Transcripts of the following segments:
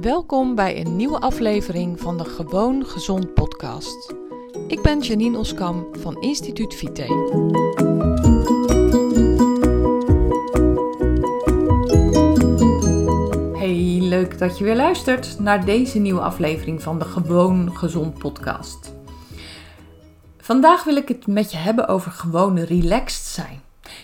Welkom bij een nieuwe aflevering van de Gewoon Gezond podcast. Ik ben Janine Oskam van Instituut Vite. Hey, leuk dat je weer luistert naar deze nieuwe aflevering van de Gewoon Gezond podcast. Vandaag wil ik het met je hebben over gewoon relaxed zijn.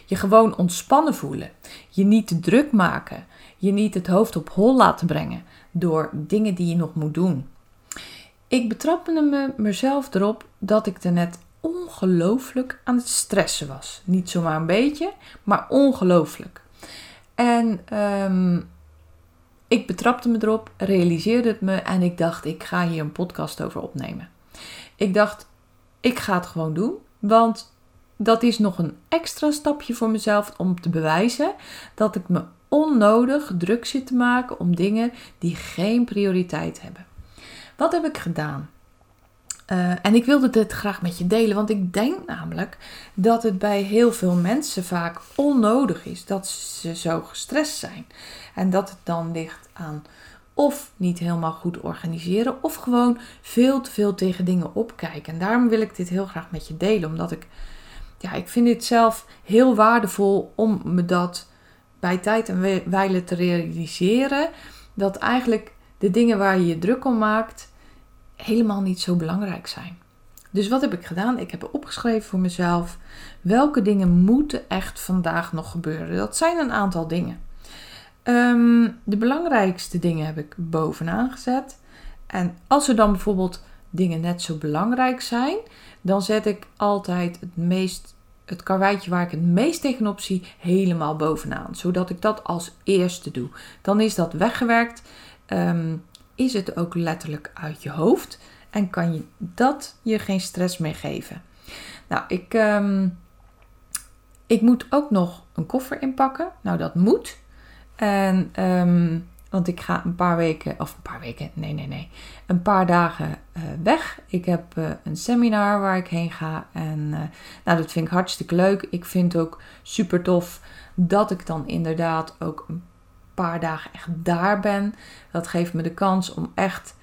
Je gewoon ontspannen voelen. Je niet te druk maken. Je niet het hoofd op hol laten brengen door dingen die je nog moet doen. Ik betrapte me mezelf erop dat ik er net ongelooflijk aan het stressen was. Niet zomaar een beetje, maar ongelooflijk. En ehm, ik betrapte me erop, realiseerde het me en ik dacht, ik ga hier een podcast over opnemen. Ik dacht, ik ga het gewoon doen, want dat is nog een extra stapje voor mezelf om te bewijzen dat ik me onnodig druk zit te maken om dingen die geen prioriteit hebben. Wat heb ik gedaan? Uh, en ik wilde dit graag met je delen, want ik denk namelijk dat het bij heel veel mensen vaak onnodig is dat ze zo gestrest zijn. En dat het dan ligt aan of niet helemaal goed organiseren, of gewoon veel te veel tegen dingen opkijken. En daarom wil ik dit heel graag met je delen, omdat ik, ja, ik vind dit zelf heel waardevol om me dat bij tijd en wijle te realiseren dat eigenlijk de dingen waar je je druk om maakt helemaal niet zo belangrijk zijn. Dus wat heb ik gedaan? Ik heb opgeschreven voor mezelf welke dingen moeten echt vandaag nog gebeuren. Dat zijn een aantal dingen. Ehm, de belangrijkste dingen heb ik bovenaan gezet. En als er dan bijvoorbeeld dingen net zo belangrijk zijn, dan zet ik altijd het meest het karweitje waar ik het meest tegenop zie helemaal bovenaan. Zodat ik dat als eerste doe. Dan is dat weggewerkt. Ehm, is het ook letterlijk uit je hoofd. En kan je dat je geen stress meer geven. Nou, ik, ehm, ik moet ook nog een koffer inpakken. Nou, dat moet. En um, want ik ga een paar weken, of een paar weken, nee, nee, nee, een paar dagen weg. Ik heb uh, een seminar waar ik heen ga. En uh, nou, dat vind ik hartstikke leuk. Ik vind ook super tof dat ik dan inderdaad ook een paar dagen echt daar ben. Dat geeft me de kans om echt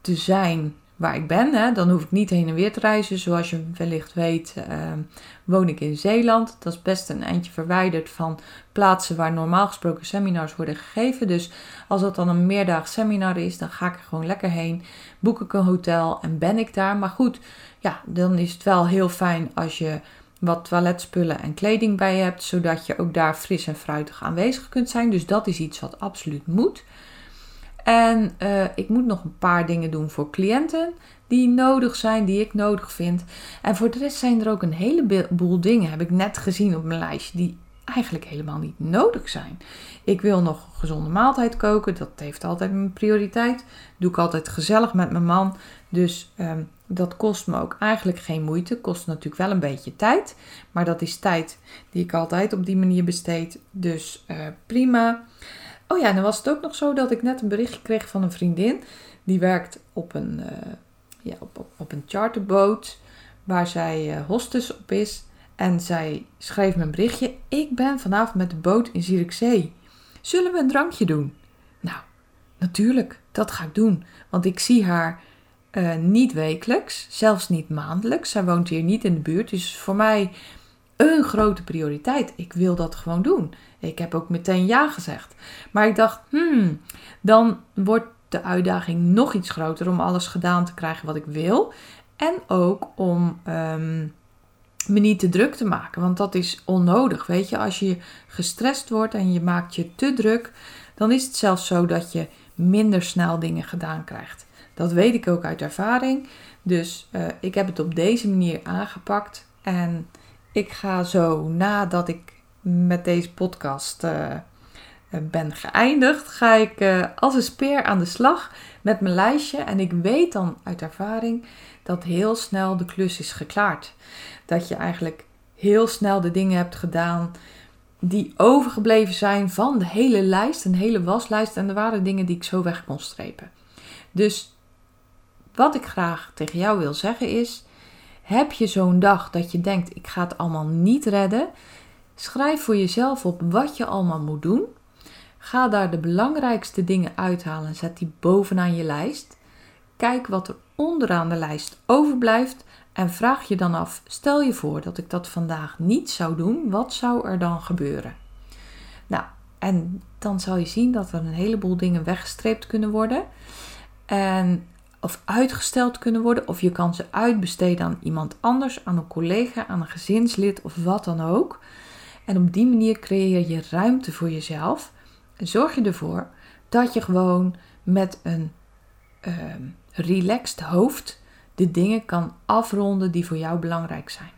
te zijn waar ik ben. Hè. Dan hoef ik niet heen en weer te reizen. Zoals je wellicht weet, uh, woon ik in Zeeland. Dat is best een eindje verwijderd van plaatsen waar normaal gesproken seminars worden gegeven. Dus als dat dan een meerdaag seminar is, dan ga ik er gewoon lekker heen. Boek ik een hotel en ben ik daar. Maar goed, ja, dan is het wel heel fijn als je wat toiletspullen en kleding bij hebt, zodat je ook daar fris en fruitig aanwezig kunt zijn. Dus dat is iets wat absoluut moet. En uh, ik moet nog een paar dingen doen voor cliënten die nodig zijn, die ik nodig vind. En voor de rest zijn er ook een heleboel dingen, heb ik net gezien op mijn lijstje, die eigenlijk helemaal niet nodig zijn. Ik wil nog een gezonde maaltijd koken, dat heeft altijd mijn prioriteit. Doe ik altijd gezellig met mijn man. Dus um, dat kost me ook eigenlijk geen moeite. Kost natuurlijk wel een beetje tijd. Maar dat is tijd die ik altijd op die manier besteed. Dus uh, prima. Oh ja, dan was het ook nog zo dat ik net een berichtje kreeg van een vriendin. Die werkt op een, uh, ja, op, op, een charterboot waar zij uh, hostess op is. En zij schreef me een berichtje. Ik ben vanavond met de boot in Zierikzee. Zullen we een drankje doen? Nou, natuurlijk, dat ga ik doen. Want ik zie haar uh, niet wekelijks, zelfs niet maandelijks. Zij woont hier niet in de buurt. Dus voor mij een grote prioriteit. Ik wil dat gewoon doen. Ik heb ook meteen ja gezegd. Maar ik dacht, hmm, dan wordt de uitdaging nog iets groter om alles gedaan te krijgen wat ik wil. En ook om um, me niet te druk te maken. Want dat is onnodig. Weet je, als je gestrest wordt en je maakt je te druk, dan is het zelfs zo dat je minder snel dingen gedaan krijgt. Dat weet ik ook uit ervaring. Dus uh, ik heb het op deze manier aangepakt. En ik ga zo nadat ik met deze podcast uh, ben geëindigd, ga ik uh, als een speer aan de slag met mijn lijstje. En ik weet dan uit ervaring dat heel snel de klus is geklaard. Dat je eigenlijk heel snel de dingen hebt gedaan die overgebleven zijn van de hele lijst, een hele waslijst. En er waren dingen die ik zo weg kon strepen. Dus wat ik graag tegen jou wil zeggen is: heb je zo'n dag dat je denkt: ik ga het allemaal niet redden? Schrijf voor jezelf op wat je allemaal moet doen. Ga daar de belangrijkste dingen uithalen en zet die bovenaan je lijst. Kijk wat er onderaan de lijst overblijft en vraag je dan af: stel je voor dat ik dat vandaag niet zou doen, wat zou er dan gebeuren? Nou, en dan zal je zien dat er een heleboel dingen weggestreept kunnen worden. En, of uitgesteld kunnen worden. Of je kan ze uitbesteden aan iemand anders, aan een collega, aan een gezinslid of wat dan ook. En op die manier creëer je ruimte voor jezelf. En zorg je ervoor dat je gewoon met een uh, relaxed hoofd de dingen kan afronden die voor jou belangrijk zijn.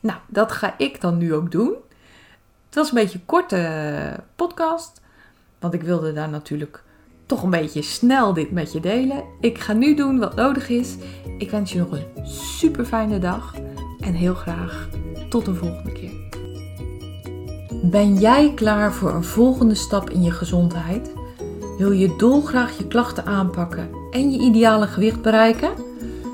Nou, dat ga ik dan nu ook doen. Het was een beetje een korte podcast, want ik wilde daar natuurlijk toch een beetje snel dit met je delen. Ik ga nu doen wat nodig is. Ik wens je nog een super fijne dag en heel graag tot een volgende keer. Ben jij klaar voor een volgende stap in je gezondheid? Wil je dolgraag je klachten aanpakken en je ideale gewicht bereiken?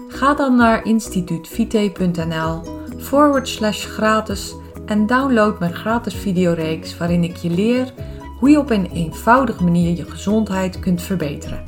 Ga dan naar instituutvite.nl forward slash gratis en download mijn gratis videoreeks waarin ik je leer hoe je op een eenvoudige manier je gezondheid kunt verbeteren.